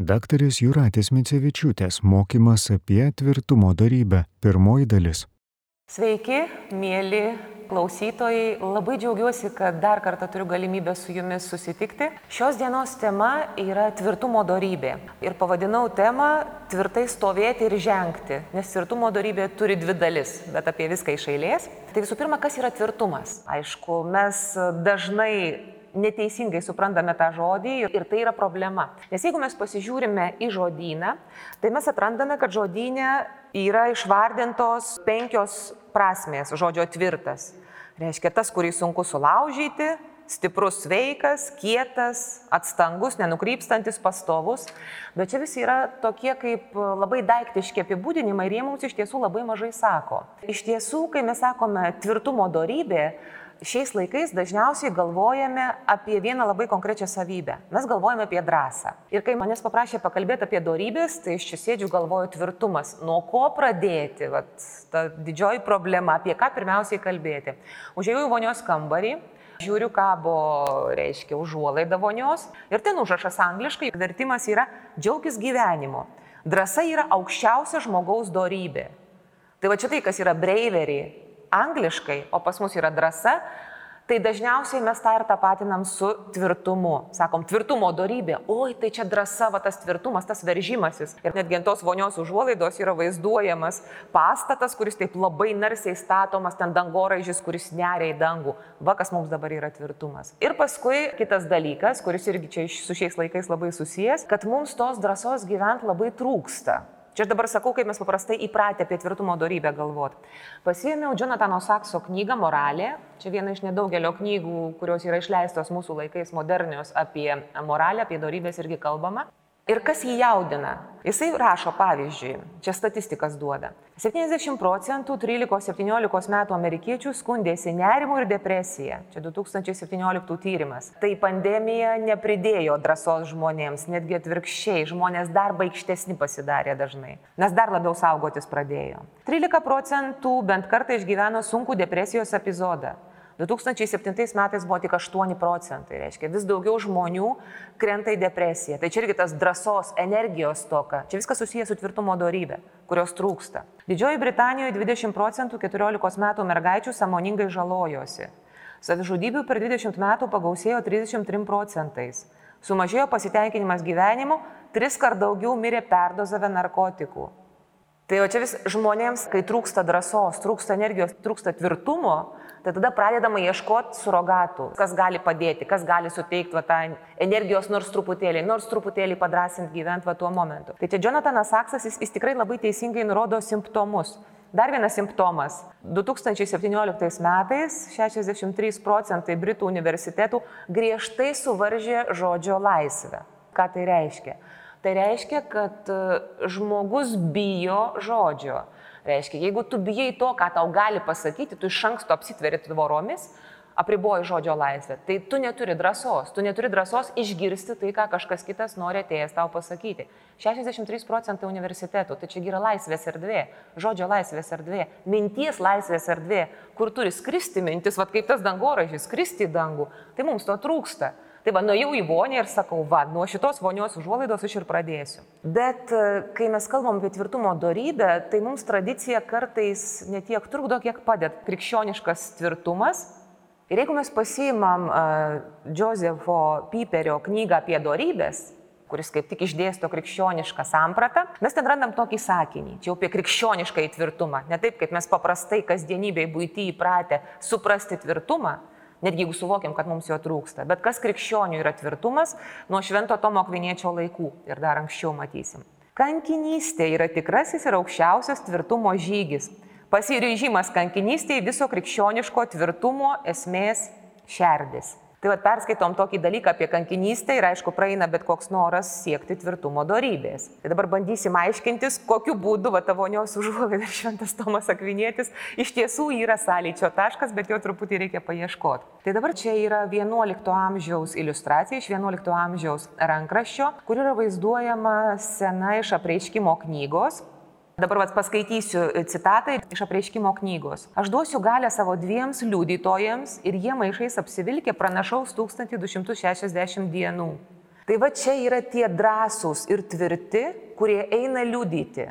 Daktarės Juratės Micevičiūtės mokymas apie tvirtumo darybę. Pirmoji dalis. Sveiki, mėly klausytojai, labai džiaugiuosi, kad dar kartą turiu galimybę su jumis susitikti. Šios dienos tema yra tvirtumo darybė. Ir pavadinau temą tvirtai stovėti ir žengti, nes tvirtumo darybė turi dvi dalis, bet apie viską iš eilės. Tai visų pirma, kas yra tvirtumas? Aišku, mes dažnai neteisingai suprantame tą žodį ir tai yra problema. Nes jeigu mes pasižiūrime į žodyną, tai mes atrandame, kad žodynė yra išvardintos penkios prasmės žodžio tvirtas. Reiškia tas, kurį sunku sulaužyti, stiprus, sveikas, kietas, atstangus, nenukrypstantis, pastovus. Bet čia visi yra tokie kaip labai daiktiški apibūdinimai ir jie mums iš tiesų labai mažai sako. Iš tiesų, kai mes sakome tvirtumo darybė, šiais laikais dažniausiai galvojame apie vieną labai konkrečią savybę. Mes galvojame apie drąsą. Ir kai manęs paprašė pakalbėti apie darybės, tai iš čia sėdžiu galvoju tvirtumas. Nuo ko pradėti? Vat, ta didžioji problema, apie ką pirmiausiai kalbėti. Užėjau į vonios kambarį. Žiūriu, kabo, reiškia, užuolaida vonios ir ten užrašas angliškai, vertimas yra džiaugis gyvenimu. Drasa yra aukščiausia žmogaus darybė. Tai va čia tai, kas yra breiveriai, angliškai, o pas mus yra drąsa, tai dažniausiai mes tą ir tapatinam su tvirtumu. Sakom, tvirtumo darybė. Oi, tai čia drąsa, va tas tvirtumas, tas veržimasis. Ir netgi ant tos vonios užuolaidos yra vaizduojamas pastatas, kuris taip labai narsiai statomas, ten dangoraižis, kuris neria į dangų. Va, kas mums dabar yra tvirtumas. Ir paskui kitas dalykas, kuris irgi čia su šiais laikais labai susijęs, kad mums tos drąsos gyventi labai trūksta. Čia aš dabar sakau, kaip mes paprastai įpratę apie tvirtumo darybę galvoti. Pasiėmiau Jonatano Sakso knygą Moralė. Čia viena iš nedaugelio knygų, kurios yra išleistos mūsų laikais modernios apie moralę, apie darybės irgi kalbama. Ir kas jį jaudina? Jisai rašo, pavyzdžiui, čia statistikas duoda. 70 procentų 13-17 metų amerikiečių skundėsi nerimu ir depresija. Čia 2017 tyrimas. Tai pandemija nepridėjo drąsos žmonėms, netgi atvirkščiai, žmonės dar baigštesni pasidarė dažnai, nes dar labiau saugotis pradėjo. 13 procentų bent kartą išgyveno sunkų depresijos epizodą. 2007 metais buvo tik 8 procentai, reiškia vis daugiau žmonių krenta į depresiją. Tai čia irgi tas drąsos, energijos toka. Čia viskas susijęs su tvirtumo darybė, kurios trūksta. Didžioji Britanijoje 20 procentų 14 metų mergaičių samoningai žalojosi. Savižudybių per 20 metų pagausėjo 33 procentais. Sumažėjo pasitenkinimas gyvenimu, tris kart daugiau mirė perdozavę narkotikų. Tai o čia vis žmonėms, kai trūksta drąsos, trūksta energijos, trūksta tvirtumo, tai tada pradedama ieškoti surogatų, kas gali padėti, kas gali suteikti va, tą energijos nors truputėlį, nors truputėlį padrasinti gyventi va, tuo momentu. Tai čia Jonathanas Saksas, jis, jis tikrai labai teisingai nurodo simptomus. Dar vienas simptomas. 2017 metais 63 procentai Britų universitetų griežtai suvaržė žodžio laisvę. Ką tai reiškia? Tai reiškia, kad e, žmogus bijo žodžio. Reiškia, jeigu tu bijai to, ką tau gali pasakyti, tu iš anksto apsitveri tvoromis, apriboji žodžio laisvę, tai tu neturi drąsos, tu neturi drąsos išgirsti tai, ką kažkas kitas nori atėjęs tau pasakyti. 63 procentai universitetų, tai čia yra laisvės erdvė, žodžio laisvės erdvė, minties laisvės erdvė, kur turi skristi mintis, vad kaip tas dangoražys, skristi į dangų, tai mums to trūksta. Tai va, nuėjau į vonį ir sakau, va, nuo šitos vonios užuolaidos aš ir pradėsiu. Bet e, kai mes kalbam apie tvirtumo darybę, tai mums tradicija kartais netiek trukdo, kiek padeda. Krikščioniškas tvirtumas. Ir jeigu mes pasiimam uh, Josefo Piperio knygą apie darybės, kuris kaip tik išdėsto krikščionišką sampratą, mes ten randam tokį sakinį, čia jau apie krikščionišką įtvirtumą. Ne taip, kaip mes paprastai kasdienybėje būti įpratę suprasti tvirtumą, netgi jeigu suvokiam, kad mums jo trūksta. Bet kas krikščionių yra tvirtumas nuo švento Tomo Kviniečio laikų ir dar anksčiau matysim. Kankinystė yra tikrasis ir aukščiausias tvirtumo žygis. Pasiryžimas kankinystėje viso krikščioniško tvirtumo esmės šerdis. Tai vad perskaitom tokį dalyką apie kankinystę ir aišku praeina bet koks noras siekti tvirtumo darybės. Tai dabar bandysim aiškintis, kokiu būdu va tavo nios užuolaida šventas Tomas Akvinėtis iš tiesų yra sąlyčio taškas, bet jo truputį reikia paieškoti. Tai dabar čia yra 11 amžiaus iliustracija iš 11 amžiaus rankraščio, kur yra vaizduojama sena iš apreiškimo knygos, Dabar vas paskaitysiu citatą iš apreiškimo knygos. Aš duosiu galę savo dviems liudytojams ir jie maišais apsivilkė pranašaus 1260 dienų. Tai va čia yra tie drąsūs ir tvirti, kurie eina liudyti.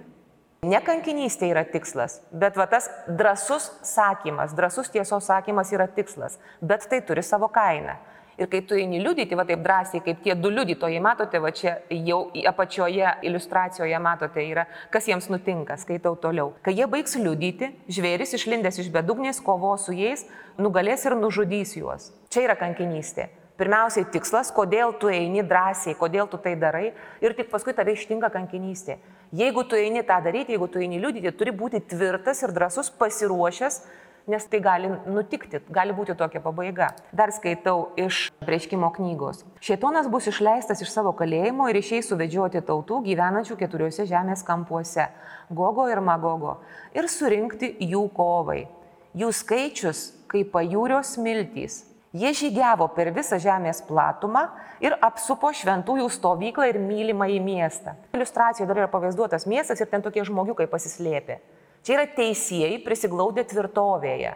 Ne kankinystė yra tikslas, bet va tas drąsus sakymas, drąsus tiesos sakymas yra tikslas, bet tai turi savo kainą. Ir kai tu eini liudyti, va taip drąsiai, kaip tie du liudytojai, matote, va čia jau apačioje iliustracijoje matote, yra, kas jiems nutinka, skaitau toliau. Kai jie baigs liudyti, žvėris išlindęs iš bedugnės kovo su jais, nugalės ir nužudys juos. Čia yra kankinystė. Pirmiausiai tikslas, kodėl tu eini drąsiai, kodėl tu tai darai ir tik paskui tave ištinka kankinystė. Jeigu tu eini tą daryti, jeigu tu eini liudyti, turi būti tvirtas ir drasus, pasiruošęs nes tai gali nutikti, gali būti tokia pabaiga. Dar skaitau iš prieškimo knygos. Šėtonas bus išleistas iš savo kalėjimo ir išeis suvedžioti tautų gyvenančių keturiuose žemės kampuose - Gogo ir Magogo - ir surinkti jų kovai. Jų skaičius kaip pajūrio smiltys. Jie žygiavo per visą žemės platumą ir apsupo šventųjų stovyklą ir mylimą į miestą. Iliustracijoje dar yra pavaizduotas miestas ir ten tokie žmogiukai pasislėpė. Čia yra teisėjai prisiglaudę tvirtovėje.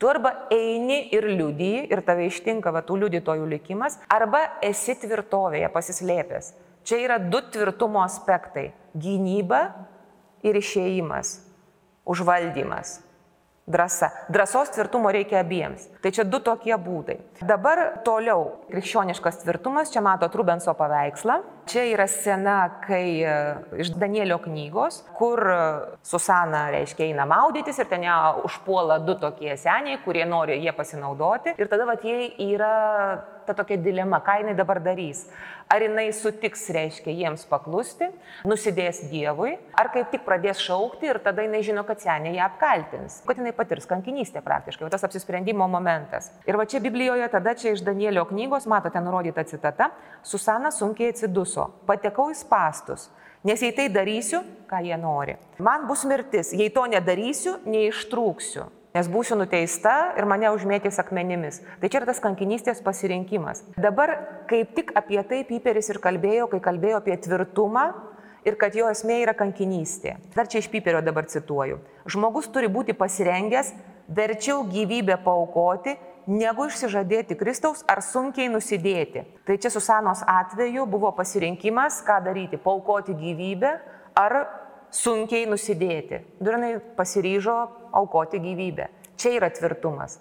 Tu arba eini ir liudyji ir tave ištinka va, tų liudytojų likimas, arba esi tvirtovėje pasislėpęs. Čia yra du tvirtumo aspektai - gynyba ir išėjimas, užvaldymas. Drasa. Drąsos tvirtumo reikia abiems. Tai čia du tokie būdai. Dabar toliau. Krikščioniškas tvirtumas, čia mato Trubenso paveikslą. Čia yra scena, kai e, iš Danielio knygos, kur e, Susana, reiškia, eina maudytis ir ten ją užpuola du tokie seniai, kurie nori jie pasinaudoti. Ir tada vat jie yra ta tokia dilema, ką jinai dabar darys. Ar jinai sutiks, reiškia, jiems paklusti, nusidės Dievui, ar kaip tik pradės šaukti ir tada jinai žino, kad seniai ją apkaltins, kad jinai patirs kankinystę praktiškai, o tas apsisprendimo momentas. Ir va čia Biblijoje, tada čia iš Danielio knygos, matote nurodytą citatą, Susana sunkiai atsiduso, patekau į pastus, nes jei tai darysiu, ką jie nori. Man bus mirtis, jei to nedarysiu, neištrūksiu, nes būsiu nuteista ir mane užmėtys akmenimis. Tai čia yra tas kankinystės pasirinkimas. Dabar kaip tik apie tai Piperis ir kalbėjo, kai kalbėjo apie tvirtumą ir kad jo esmė yra kankinystė. Dar čia iš Piperio dabar cituoju. Žmogus turi būti pasirengęs verčiau gyvybę paukoti, negu išsižadėti Kristaus ar sunkiai nusidėti. Tai čia Susanos atveju buvo pasirinkimas, ką daryti - paukoti gyvybę ar sunkiai nusidėti. Durinai pasiryžo aukoti gyvybę. Čia yra tvirtumas.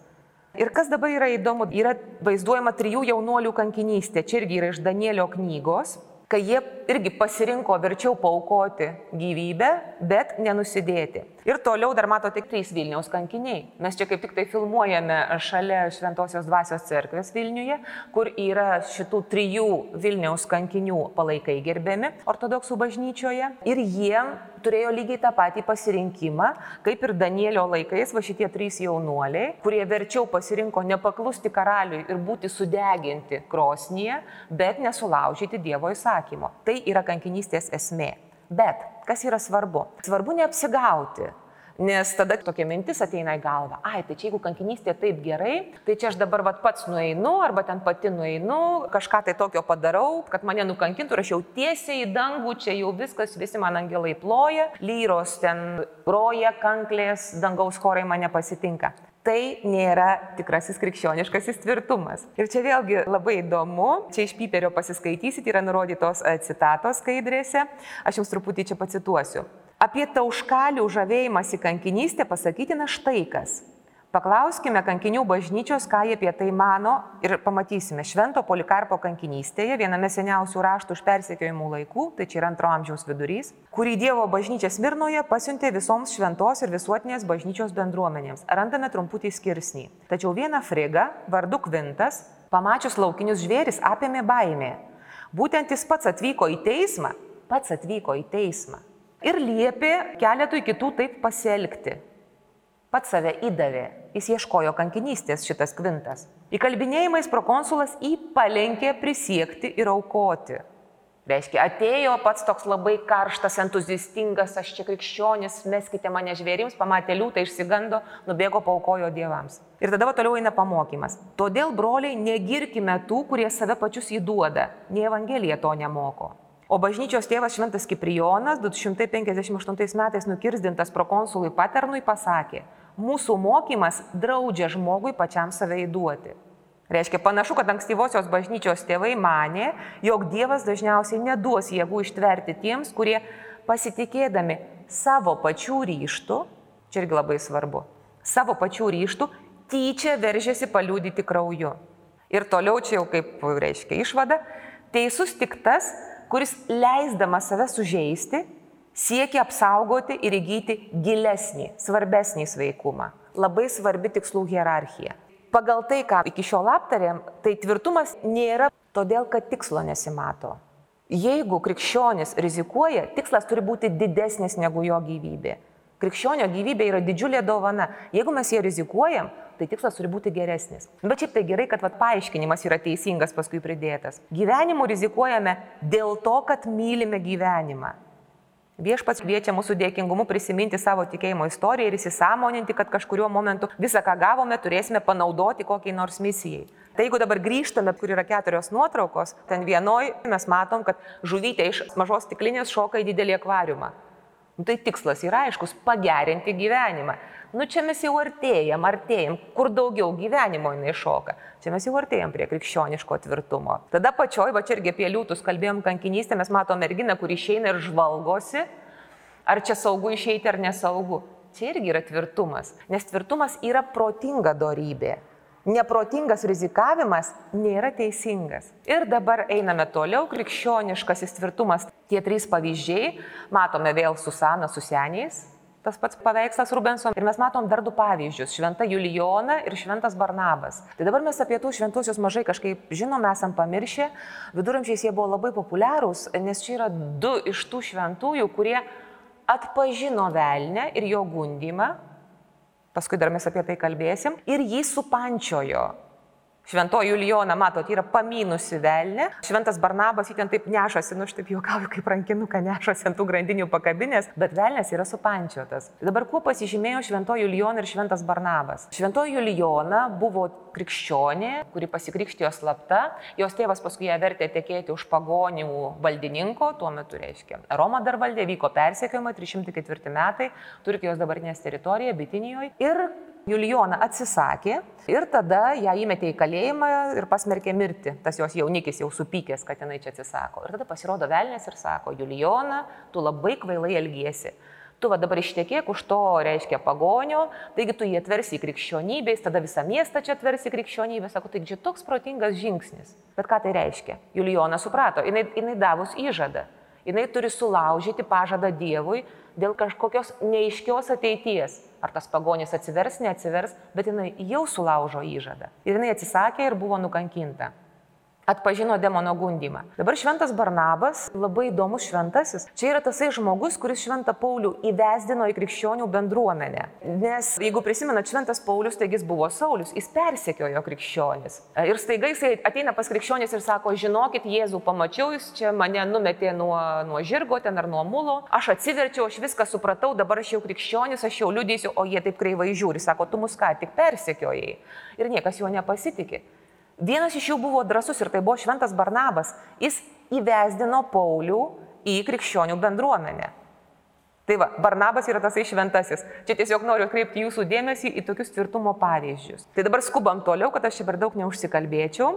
Ir kas dabar yra įdomu, yra vaizduojama trijų jaunuolių kankinystė. Čia irgi yra iš Danielio knygos kai jie irgi pasirinko verčiau paukoti gyvybę, bet nenusidėti. Ir toliau dar matote trys Vilniaus kankiniai. Mes čia kaip tik tai filmuojame šalia Šventojios dvasios cerkvės Vilniuje, kur yra šitų trijų Vilniaus kankinių palaikai gerbiami ortodoksų bažnyčioje. Ir jie turėjo lygiai tą patį pasirinkimą, kaip ir Danielio laikais, va šitie trys jaunuoliai, kurie verčiau pasirinko nepaklusti karaliui ir būti sudeginti krosnyje, bet nesulaužyti Dievo įsakymo. Tai yra kankinystės esmė. Bet kas yra svarbu? Svarbu neapsigauti. Nes tada tokia mintis ateina į galvą, ai, tai čia jeigu kankinystė taip gerai, tai čia aš dabar vat, pats nueinu, arba ten pati nueinu, kažką tai tokio padarau, kad mane nukankintų ir aš jau tiesiai į dangų, čia jau viskas, visi man angelai ploja, lyros ten roja, kanklės, dangaus chorai mane pasitinka. Tai nėra tikrasis krikščioniškasis tvirtumas. Ir čia vėlgi labai įdomu, čia iš Piperio pasiskaitysit, yra nurodytos citatos skaidrėse, aš jums truputį čia pacituosiu. Apie tauškalių žavėjimąsi kankinystę pasakytina štai kas. Paklauskime kankinių bažnyčios, ką jie apie tai mano ir pamatysime Švento Polikarpo kankinystėje, viename seniausių raštų už persekiojimų laikų, tai čia yra antro amžiaus vidurys, kurį Dievo bažnyčia Smirnoje pasiuntė visoms šventos ir visuotinės bažnyčios bendruomenėms. Randame trumputį skirsnį. Tačiau vieną frigą, vardu Kvintas, pamačius laukinius žvėris, apėmė baimė. Būtent jis pats atvyko į teismą, pats atvyko į teismą ir liepė keletui kitų taip pasielgti. Pats save įdavė, jis ieškojo kankinystės šitas kvintas. Įkalbinėjimais prokonsulas jį palenkė prisiekti ir aukoti. Reiškia, atėjo pats toks labai karštas, entuziastingas, aš čia krikščionis, meskite mane žvėrims, pamatė liūtą, išsigando, nubėgo paukojo dievams. Ir tada va toliau eina pamokymas. Todėl, broliai, negirkime tų, kurie save pačius įduoda, nei Evangelija to nemoko. O bažnyčios tėvas Šventas Kiprijonas 258 metais nukirzdintas prokonsului Paternui pasakė, mūsų mokymas draudžia žmogui pačiam save įduoti. Reiškia, panašu, kad ankstyvosios bažnyčios tėvai mane, jog Dievas dažniausiai neduos jėgų ištverti tiems, kurie pasitikėdami savo pačių ryštų, čia irgi labai svarbu, savo pačių ryštų tyčia veržėsi paliūdyti krauju. Ir toliau čia jau kaip reiškia išvada, teisus tik tas, kuris leisdamas save sužeisti, siekia apsaugoti ir įgyti gilesnį, svarbesnį sveikumą. Labai svarbi tikslų hierarchija. Pagal tai, ką iki šiol aptarėm, tai tvirtumas nėra todėl, kad tikslo nesimato. Jeigu krikščionis rizikuoja, tikslas turi būti didesnis negu jo gyvybė. Krikščionio gyvybė yra didžiulė dovana. Jeigu mes ją rizikuojam, tai tikslas turi būti geresnis. Bet šiaip tai gerai, kad vat, paaiškinimas yra teisingas paskui pridėtas. Gyvenimu rizikuojame dėl to, kad mylime gyvenimą. Viešpats kviečia mūsų dėkingumu prisiminti savo tikėjimo istoriją ir įsisamoninti, kad kažkurio momentu visą, ką gavome, turėsime panaudoti kokiai nors misijai. Tai jeigu dabar grįžtame, kur yra keturios nuotraukos, ten vienoj mes matom, kad žuvytė iš mažos stiklinės šoka į didelį akvariumą. Nu, tai tikslas yra aiškus - pagerinti gyvenimą. Nu čia mes jau artėjam, artėjam, kur daugiau gyvenimo jinai šoka. Čia mes jau artėjam prie krikščioniško tvirtumo. Tada pačioj, va čia irgi apie liūtus kalbėjom kankinystę, mes matome merginą, kuri išeina ir žvalgosi, ar čia saugu išeiti ar nesaugu. Čia irgi yra tvirtumas, nes tvirtumas yra protinga darybė. Neprotingas rizikavimas nėra teisingas. Ir dabar einame toliau, krikščioniškasis tvirtumas. Tie trys pavyzdžiai, matome vėl Susaną su seniais, tas pats paveikslas Rubenson. Ir mes matom dar du pavyzdžius - Šventa Julijona ir Šventas Barnabas. Tai dabar mes apie tų šventuosius mažai kažkaip žinom, esam pamiršę. Viduramžiais jie buvo labai populiarūs, nes čia yra du iš tų šventųjų, kurie atpažino velnę ir jo gundymą paskui dar mes apie tai kalbėsim, ir jį supančiojo. Šventoji Julijona, matot, yra pamynusi velnė. Šventas Barnabas jį ten taip nešasi, nu aš taip juokauju, kaip rankinuką nešasi ant tų grandinių pakabinės, bet velnės yra supančiotas. Dabar kuo pasižymėjo Šventoji Julijona ir Šventas Barnabas? Šventoji Julijona buvo krikščionė, kuri pasikrikštijo slapta, jos tėvas paskui ją vertė tekėti už pagonių valdininko, tuo metu reiškia. Roma dar valdė, vyko persekiojimai 304 metai, Turkijos dabartinės teritorija, Bitinijoje. Ir Julijona atsisakė ir tada ją įmetė į kalėjimą ir pasmerkė mirti. Tas jos jaunikis jau supykęs, kad jinai čia atsisako. Ir tada pasirodo velnės ir sako, Julijona, tu labai kvailai elgiesi. Tu va dabar ištekėk už to, reiškia, pagonio, taigi tu jį atversi į krikščionybę, tada visą miestą čia atversi į krikščionybę. Sako, taigi čia toks protingas žingsnis. Bet ką tai reiškia? Julijona suprato, jinai, jinai davus įžadą. Jinai turi sulaužyti pažadą Dievui dėl kažkokios neiškios ateities ar tas pagonis atsivers, neatsivers, bet jinai jau sulaužo įžadą. Ir jinai atsisakė ir buvo nukankinta atpažino demono gundimą. Dabar šventas Barnabas, labai įdomus šventasis, čia yra tasai žmogus, kuris šventą Paulių įvesdino į krikščionių bendruomenę. Nes jeigu prisimenat, šventas Paulius, taigi jis buvo Saulis, jis persekiojo krikščionis. Ir staiga jisai ateina pas krikščionis ir sako, žinokit, Jėzų pamačiau, jis čia mane numetė nuo, nuo žirgo ten ar nuo mulo, aš atsiverčiau, aš viską supratau, dabar aš jau krikščionis, aš jau liudysiu, o jie taip kreivai žiūri, sako, tu mus ką tik persekiojai. Ir niekas juo nepasitikė. Vienas iš jų buvo drasus ir tai buvo Šventas Barnabas. Jis įvesdino Paulių į krikščionių bendruomenę. Tai va, Barnabas yra tasai šventasis. Čia tiesiog noriu atkreipti jūsų dėmesį į tokius tvirtumo pavyzdžius. Tai dabar skubam toliau, kad aš čia per daug neužsikalbėčiau.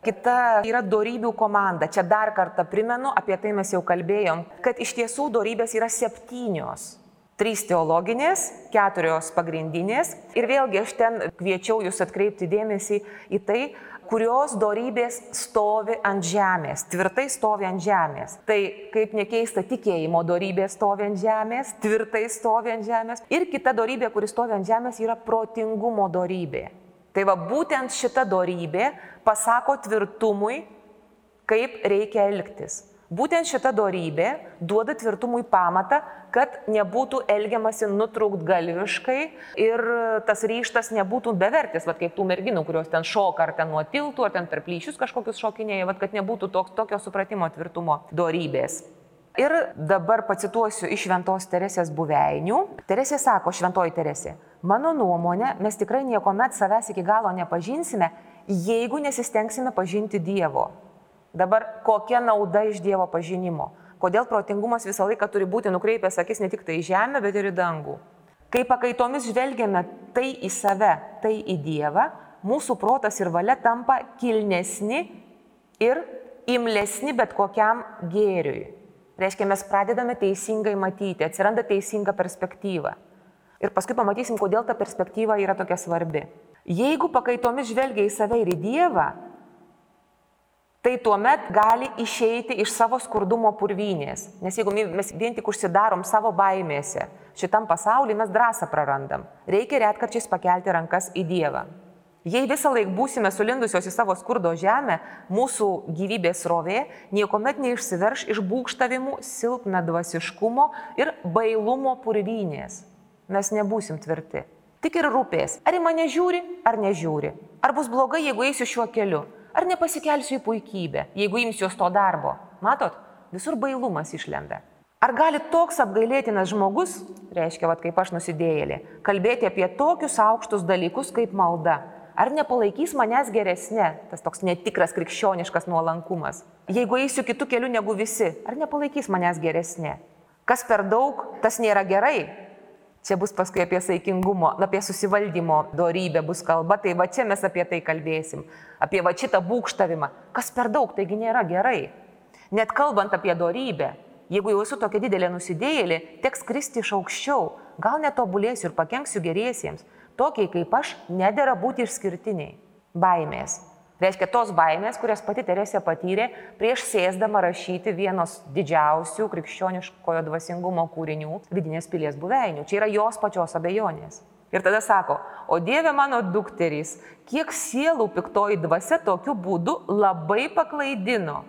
Kita yra darybių komanda. Čia dar kartą primenu, apie tai mes jau kalbėjom, kad iš tiesų darybės yra septynios. Trys teologinės, keturios pagrindinės. Ir vėlgi aš ten kviečiau jūs atkreipti dėmesį į tai, kurios darybės stovi ant žemės, tvirtai stovi ant žemės. Tai kaip nekeista, tikėjimo darybė stovi ant žemės, tvirtai stovi ant žemės. Ir kita darybė, kuri stovi ant žemės, yra protingumo darybė. Tai va būtent šita darybė pasako tvirtumui, kaip reikia elgtis. Būtent šita darybė duoda tvirtumui pamatą, kad nebūtų elgiamasi nutrūkt galviškai ir tas ryštas nebūtų bevertis, vad kaip tų merginų, kurios ten šoka ar ten nuo tiltų, ar ten per plyšius kažkokius šokinėja, vad kad nebūtų toks, tokio supratimo tvirtumo darybės. Ir dabar pacituosiu iš Šventos Teresės buveinių. Teresė sako, Šventoji Teresė, mano nuomonė, mes tikrai niekuomet savęs iki galo nepažinsime, jeigu nesistengsime pažinti Dievo. Dabar kokia nauda iš Dievo pažinimo? Kodėl protingumas visą laiką turi būti nukreipęs akis ne tik tai į žemę, bet ir į dangų? Kai pakaitomis žvelgiame tai į save, tai į Dievą, mūsų protas ir valia tampa kilnesni ir imlesni bet kokiam gėriui. Reiškia, mes pradedame teisingai matyti, atsiranda teisinga perspektyva. Ir paskui pamatysim, kodėl ta perspektyva yra tokia svarbi. Jeigu pakaitomis žvelgia į save ir į Dievą, tai tuomet gali išeiti iš savo skurdumo purvynės. Nes jeigu mes vien tik užsidarom savo baimėse, šitam pasaulyje mes drąsą prarandam. Reikia retkarčiais pakelti rankas į Dievą. Jei visą laiką būsime sulindusios į savo skurdo žemę, mūsų gyvybės rovė niekuomet neišsiverš iš būkštavimų, silpna dvasiškumo ir bailumo purvynės. Mes nebūsim tvirti. Tik ir rūpės, ar į mane žiūri, ar nežiūri. Ar bus blogai, jeigu eisiu šiuo keliu. Ar nepasikelsiu į puikybę, jeigu imsiuos to darbo. Matot, visur bailumas išlenda. Ar gali toks apgailėtinas žmogus, reiškia, vad kaip aš nusidėjėlė, kalbėti apie tokius aukštus dalykus kaip malda? Ar nepalaikys manęs geresnė, tas toks netikras krikščioniškas nuolankumas? Jeigu eisiu kitų kelių negu visi, ar nepalaikys manęs geresnė? Kas per daug, tas nėra gerai. Čia bus paskui apie saikingumo, apie susivaldymo dorybę bus kalba, tai va čia mes apie tai kalbėsim. Apie va šitą būkštavimą. Kas per daug, taigi nėra gerai. Net kalbant apie dorybę, jeigu jau esu tokia didelė nusidėjėlė, teks kristi iš aukščiau, gal netobulėsiu ir pakenksiu geriesiems tokiai kaip aš, nedėra būti išskirtiniai. Baimės. Reiškia tos baimės, kurias pati Teresė patyrė prieš sėsdama rašyti vienos didžiausių krikščioniškojo dvasingumo kūrinių vidinės pilies buveinių. Čia yra jos pačios abejonės. Ir tada sako, o Dieve mano dukterys, kiek sielų piktoji dvasia tokiu būdu labai paklaidino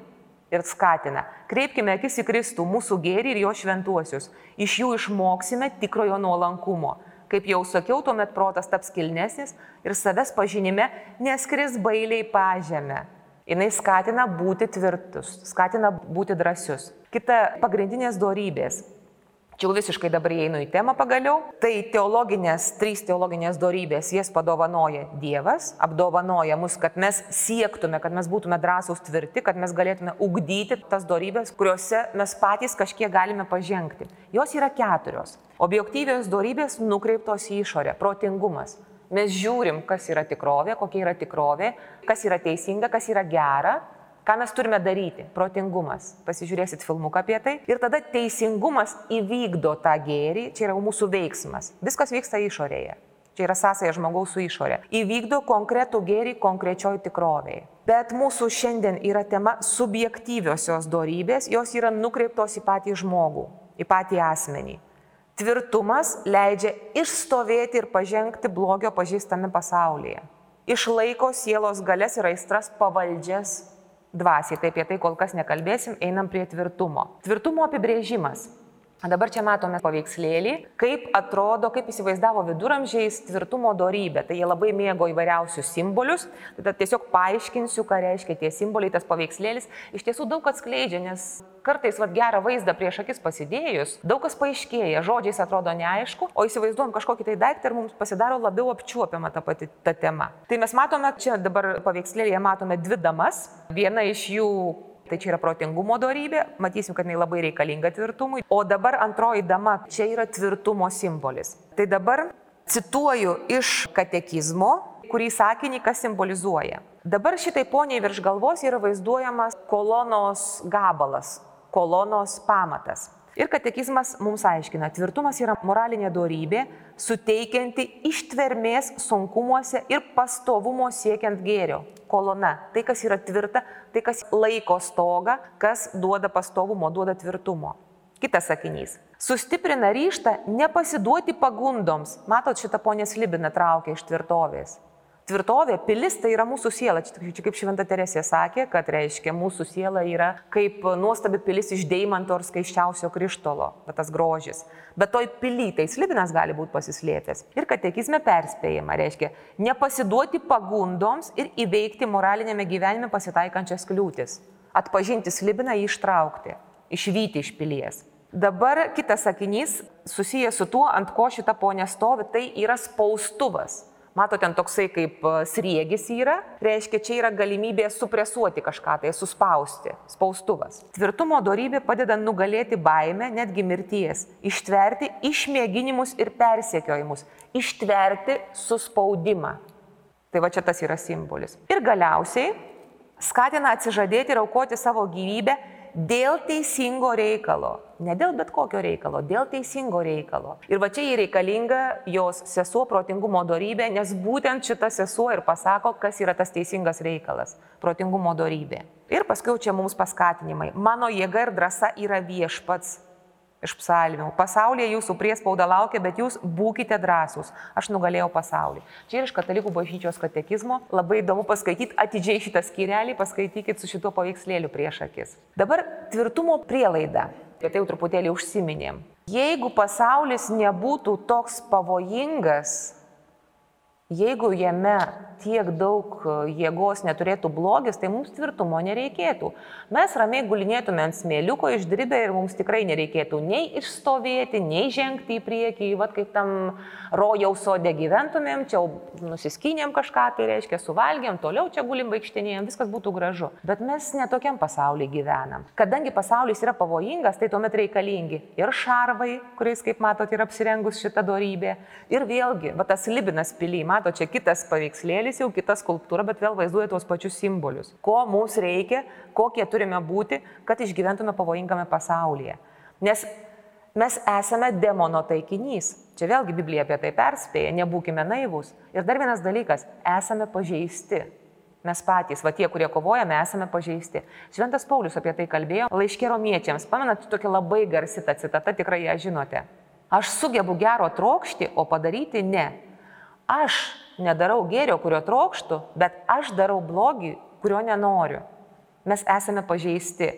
ir skatina. Kreipkime akis į Kristų, mūsų gėrį ir jo šventuosius. Iš jų išmoksime tikrojo nuolankumo Kaip jau sakiau, tuomet protas taps kilnesnis ir savęs pažinime neskris bailiai pažemę. Jis skatina būti tvirtus, skatina būti drąsius. Kita pagrindinės dorybės Čia jau visiškai dabar įeinu į temą pagaliau. Tai teologinės, trys teologinės darybės, jas padovanoja Dievas, apdovanoja mus, kad mes siektume, kad mes būtume drąsūs tvirti, kad mes galėtume ugdyti tas darybės, kuriuose mes patys kažkiek galime pažengti. Jos yra keturios. Objektyvios darybės nukreiptos į išorę - protingumas. Mes žiūrim, kas yra tikrovė, kokia yra tikrovė, kas yra teisinga, kas yra gera Ką mes turime daryti? Protingumas. Pasižiūrėsit filmuką apie tai. Ir tada teisingumas įvykdo tą gėrį, čia yra mūsų veiksmas. Viskas vyksta išorėje. Čia yra sąsaja žmogaus su išorė. Įvykdo konkretų gėrį konkrečioj tikrovėje. Bet mūsų šiandien yra tema subjektyviosios darybės, jos yra nukreiptos į patį žmogų, į patį asmenį. Tvirtumas leidžia išstovėti ir pažengti blogio pažįstame pasaulyje. Išlaiko sielos galės ir aistras pavaldžias dvasiai. Tai apie tai kol kas nekalbėsim, einam prie tvirtumo. Tvirtumo apibrėžimas. Dabar čia matome paveikslėlį, kaip atrodo, kaip įsivaizdavo viduramžiais tvirtumo darybė. Tai jie labai mėgo įvairiausius simbolius. Tada tiesiog paaiškinsiu, ką reiškia tie simboliai, tas paveikslėlis. Iš tiesų daug atskleidžia, nes kartais vat, gerą vaizdą prieš akis pasidėjus, daug kas paaiškėja, žodžiais atrodo neaišku, o įsivaizduojam kažkokį tai daiktą ir mums pasidaro labiau apčiuopiama ta pati ta tema. Tai mes matome, čia dabar paveikslėlėje matome dvi damas. Viena iš jų Tai čia yra protingumo darybė, matysim, kad jinai labai reikalinga tvirtumui. O dabar antroji dama, čia yra tvirtumo simbolis. Tai dabar cituoju iš katekizmo, kurį sakinį kas simbolizuoja. Dabar šitai poniai virš galvos yra vaizduojamas kolonos gabalas, kolonos pamatas. Ir katekizmas mums aiškina, tvirtumas yra moralinė darybė, suteikianti ištvermės sunkumuose ir pastovumo siekiant gėrio. Kolona - tai, kas yra tvirta, tai, kas laiko stogą, kas duoda pastovumo, duoda tvirtumo. Kitas sakinys. Sustiprina ryštą nepasiduoti pagundoms. Matot, šitą ponė Slibina traukia iš tvirtovės. Tvirtovė, pilis tai yra mūsų siela. Čia, čia kaip Šventa Teresė sakė, kad reiškia mūsų siela yra kaip nuostabi pilis iš deimanto ar skaiščiausio krištolo, bet tas grožis. Bet toj pily tai slibinas gali būti pasislėpęs. Ir katekizme perspėjama, reiškia nepasiduoti pagundoms ir įveikti moralinėme gyvenime pasitaikančias kliūtis. Atpažinti slibiną, jį ištraukti, išvykti iš pilies. Dabar kitas sakinys susijęs su tuo, ant ko šita ponė stovi, tai yra spaustuvas. Matote, ten toksai kaip e, sriegis yra, reiškia, čia yra galimybė supresuoti kažką, tai suspausti, spaustuvas. Tvirtumo darybė padeda nugalėti baimę, netgi mirties, ištverti išmėginimus ir persiekiojimus, ištverti suspaudimą. Tai va čia tas yra simbolis. Ir galiausiai skatina atsižadėti ir aukoti savo gyvybę dėl teisingo reikalo. Ne dėl bet kokio reikalo, dėl teisingo reikalo. Ir va čia įreikalinga jos sesuo protingumo darybė, nes būtent šita sesuo ir pasako, kas yra tas teisingas reikalas - protingumo darybė. Ir paskui čia mums paskatinimai. Mano jėga ir drąsa yra viešpats iš psalmių. Pasaulyje jūsų priespauda laukia, bet jūs būkite drąsūs. Aš nugalėjau pasaulį. Čia ir iš katalikų bažnyčios katekizmo. Labai įdomu paskaityti atidžiai šitą skyrelį, paskaitykit su šituo paveikslėliu prieš akis. Dabar tvirtumo prielaida. Apie tai jau truputėlį užsiminėm. Jeigu pasaulis nebūtų toks pavojingas, jeigu jame tiek daug e, jėgos neturėtų blogis, tai mums tvirtumo nereikėtų. Mes ramiai gulinėtume ant smėliuko išdirbę ir mums tikrai nereikėtų nei išstovėti, nei žengti į priekį, vad kaip tam rojaus sodė gyventumėm, čia nusiskynėm kažką, tai reiškia suvalgėm, toliau čia gulim vaikštinėjom, viskas būtų gražu. Bet mes netokiam pasaulyje gyvenam. Kadangi pasaulis yra pavojingas, tai tuomet reikalingi ir šarvai, kuriais, kaip matot, yra apsirengus šitą darybę. Ir vėlgi, va tas libinas pily, matot, čia kitas paveikslėlis jau kita skulptūra, bet vėl vaizduoja tuos pačius simbolius. Ko mums reikia, kokie turime būti, kad išgyventume pavojingame pasaulyje. Nes mes esame demono taikinys. Čia vėlgi Biblija apie tai perspėja, nebūkime naivus. Ir dar vienas dalykas - esame pažeisti. Mes patys, va tie, kurie kovojame, esame pažeisti. Šventas Paulius apie tai kalbėjo laiškė romiečiams. Pamenat, tokia labai garsi ta citata, tikrai ją žinote. Aš sugebu gero trokšti, o padaryti ne. Aš nedarau gėrio, kurio trokštų, bet aš darau blogį, kurio nenoriu. Mes esame pažeisti.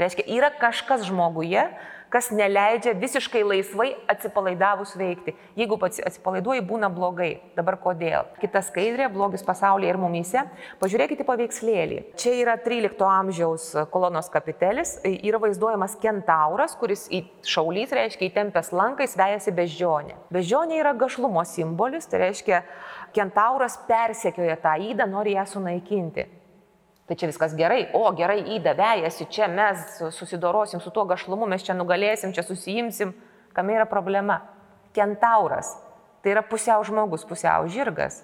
Reiškia, yra kažkas žmoguje, kas neleidžia visiškai laisvai atsipalaidavus veikti. Jeigu pats atsipalaiduoji, būna blogai. Dabar kodėl? Kita skaidrė - blogis pasaulyje ir mumyse. Pažiūrėkite paveikslėlį. Čia yra 13 amžiaus kolonos kapitelis. Yra vaizduojamas kentauras, kuris į šaulys reiškia įtempęs lankais vejasi beždžionė. Beždžionė yra gašlumo simbolis, tai reiškia, kentauras persekioja tą įdą, nori ją sunaikinti. Tai čia viskas gerai, o gerai įda vejasi, čia mes susidorosim su tuo gašlumu, mes čia nugalėsim, čia susijimsim. Kam yra problema? Kentauras. Tai yra pusiau žmogus, pusiau žirgas.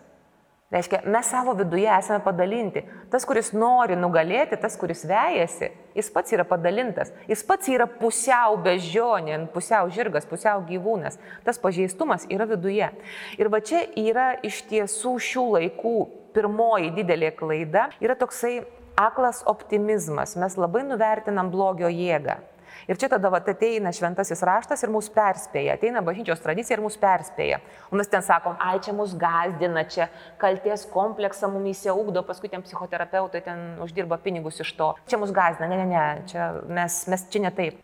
Reiškia, mes savo viduje esame padalinti. Tas, kuris nori nugalėti, tas, kuris vejasi, jis pats yra padalintas. Jis pats yra pusiau bežionė, pusiau žirgas, pusiau gyvūnas. Tas pažeistumas yra viduje. Ir va čia yra iš tiesų šių laikų pirmoji didelė klaida. Yra toksai aklas optimizmas. Mes labai nuvertinam blogio jėgą. Ir čia tada vat, ateina šventasis raštas ir mūsų perspėja, ateina bažnyčios tradicija ir mūsų perspėja. O mes ten sakom, ai čia mus gazdina, čia kalties kompleksą mumyse ugdo, paskui ten psichoterapeutai ten uždirba pinigus iš to. Čia mus gazdina, ne, ne, ne, čia mes, mes čia ne taip.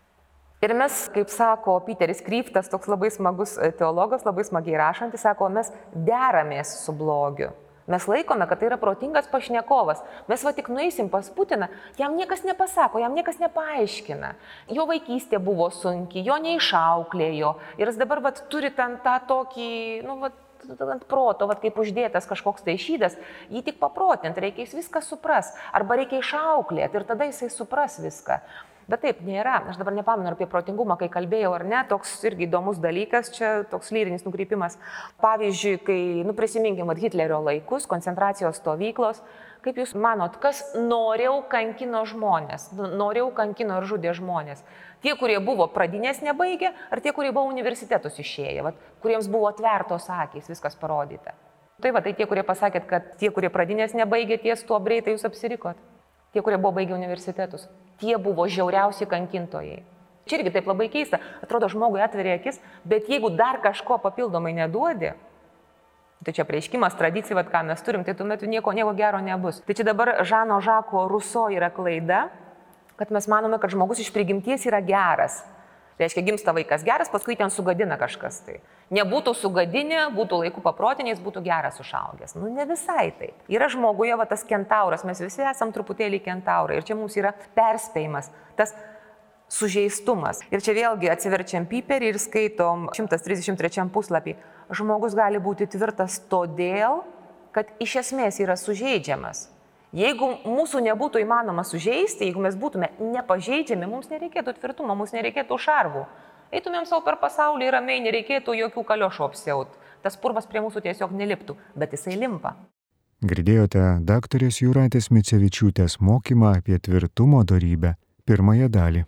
Ir mes, kaip sako Peteris Kryptas, toks labai smagus teologas, labai smagiai rašantis, sako, mes deramės su blogiu. Mes laikome, kad tai yra protingas pašnekovas. Mes va tik nueisim pas Putiną, jam niekas nepasako, jam niekas nepaaiškina. Jo vaikystė buvo sunki, jo neišauklėjo. Ir jis dabar va turi ten tą tokį, nu, va, ant proto, va, kaip uždėtas kažkoks tai šydas, jį tik paprotint, reikia jis viską supras. Arba reikia išauklėti ir tada jisai supras viską. Bet taip nėra. Aš dabar nepamenu apie protingumą, kai kalbėjau ar ne, toks irgi įdomus dalykas, čia toks lyrinis nukreipimas. Pavyzdžiui, kai, nu prisiminkim, Hitlerio laikus, koncentracijos stovyklos, kaip Jūs manot, kas noriau kankino žmonės, nu, noriau kankino ir žudė žmonės? Tie, kurie buvo pradinės nebaigę, ar tie, kurie buvo universitetus išėję, vat, kuriems buvo atvertos akys, viskas parodyta. Tai va, tai tie, kurie pasakėt, kad tie, kurie pradinės nebaigė, ties tuo greitai jūs apsirikot tie, kurie buvo baigę universitetus, tie buvo žiauriausi kankintojai. Čia irgi taip labai keista, atrodo žmogui atveria akis, bet jeigu dar kažko papildomai neduodi, tai čia prieiškimas, tradicija, vad ką mes turim, tai tuomet nieko, nieko gero nebus. Tai čia dabar Žano Žako Ruso yra klaida, kad mes manome, kad žmogus iš prigimties yra geras. Reiškia, gimsta vaikas geras, paskui ten sugadina kažkas tai. Nebūtų sugadinę, būtų laikų paprotiniais, būtų geras užaugęs. Nu, ne visai taip. Yra žmoguje va tas kentauras, mes visi esam truputėlį kentaurai. Ir čia mums yra perspėjimas, tas sužeistumas. Ir čia vėlgi atsiverčiam piperį ir skaitom 133 puslapį. Žmogus gali būti tvirtas todėl, kad iš esmės yra sužeidžiamas. Jeigu mūsų nebūtų įmanoma sužeisti, jeigu mes būtume nepažeidžiami, mums nereikėtų tvirtumo, mums nereikėtų šarvų. Eitumėm savo per pasaulį ir ramiai nereikėtų jokių kaliošų apsiaut. Tas purvas prie mūsų tiesiog neliptų, bet jisai limpa. Girdėjote daktarės Jūratės Micevičiūtės mokymą apie tvirtumo darybę, pirmąją dalį.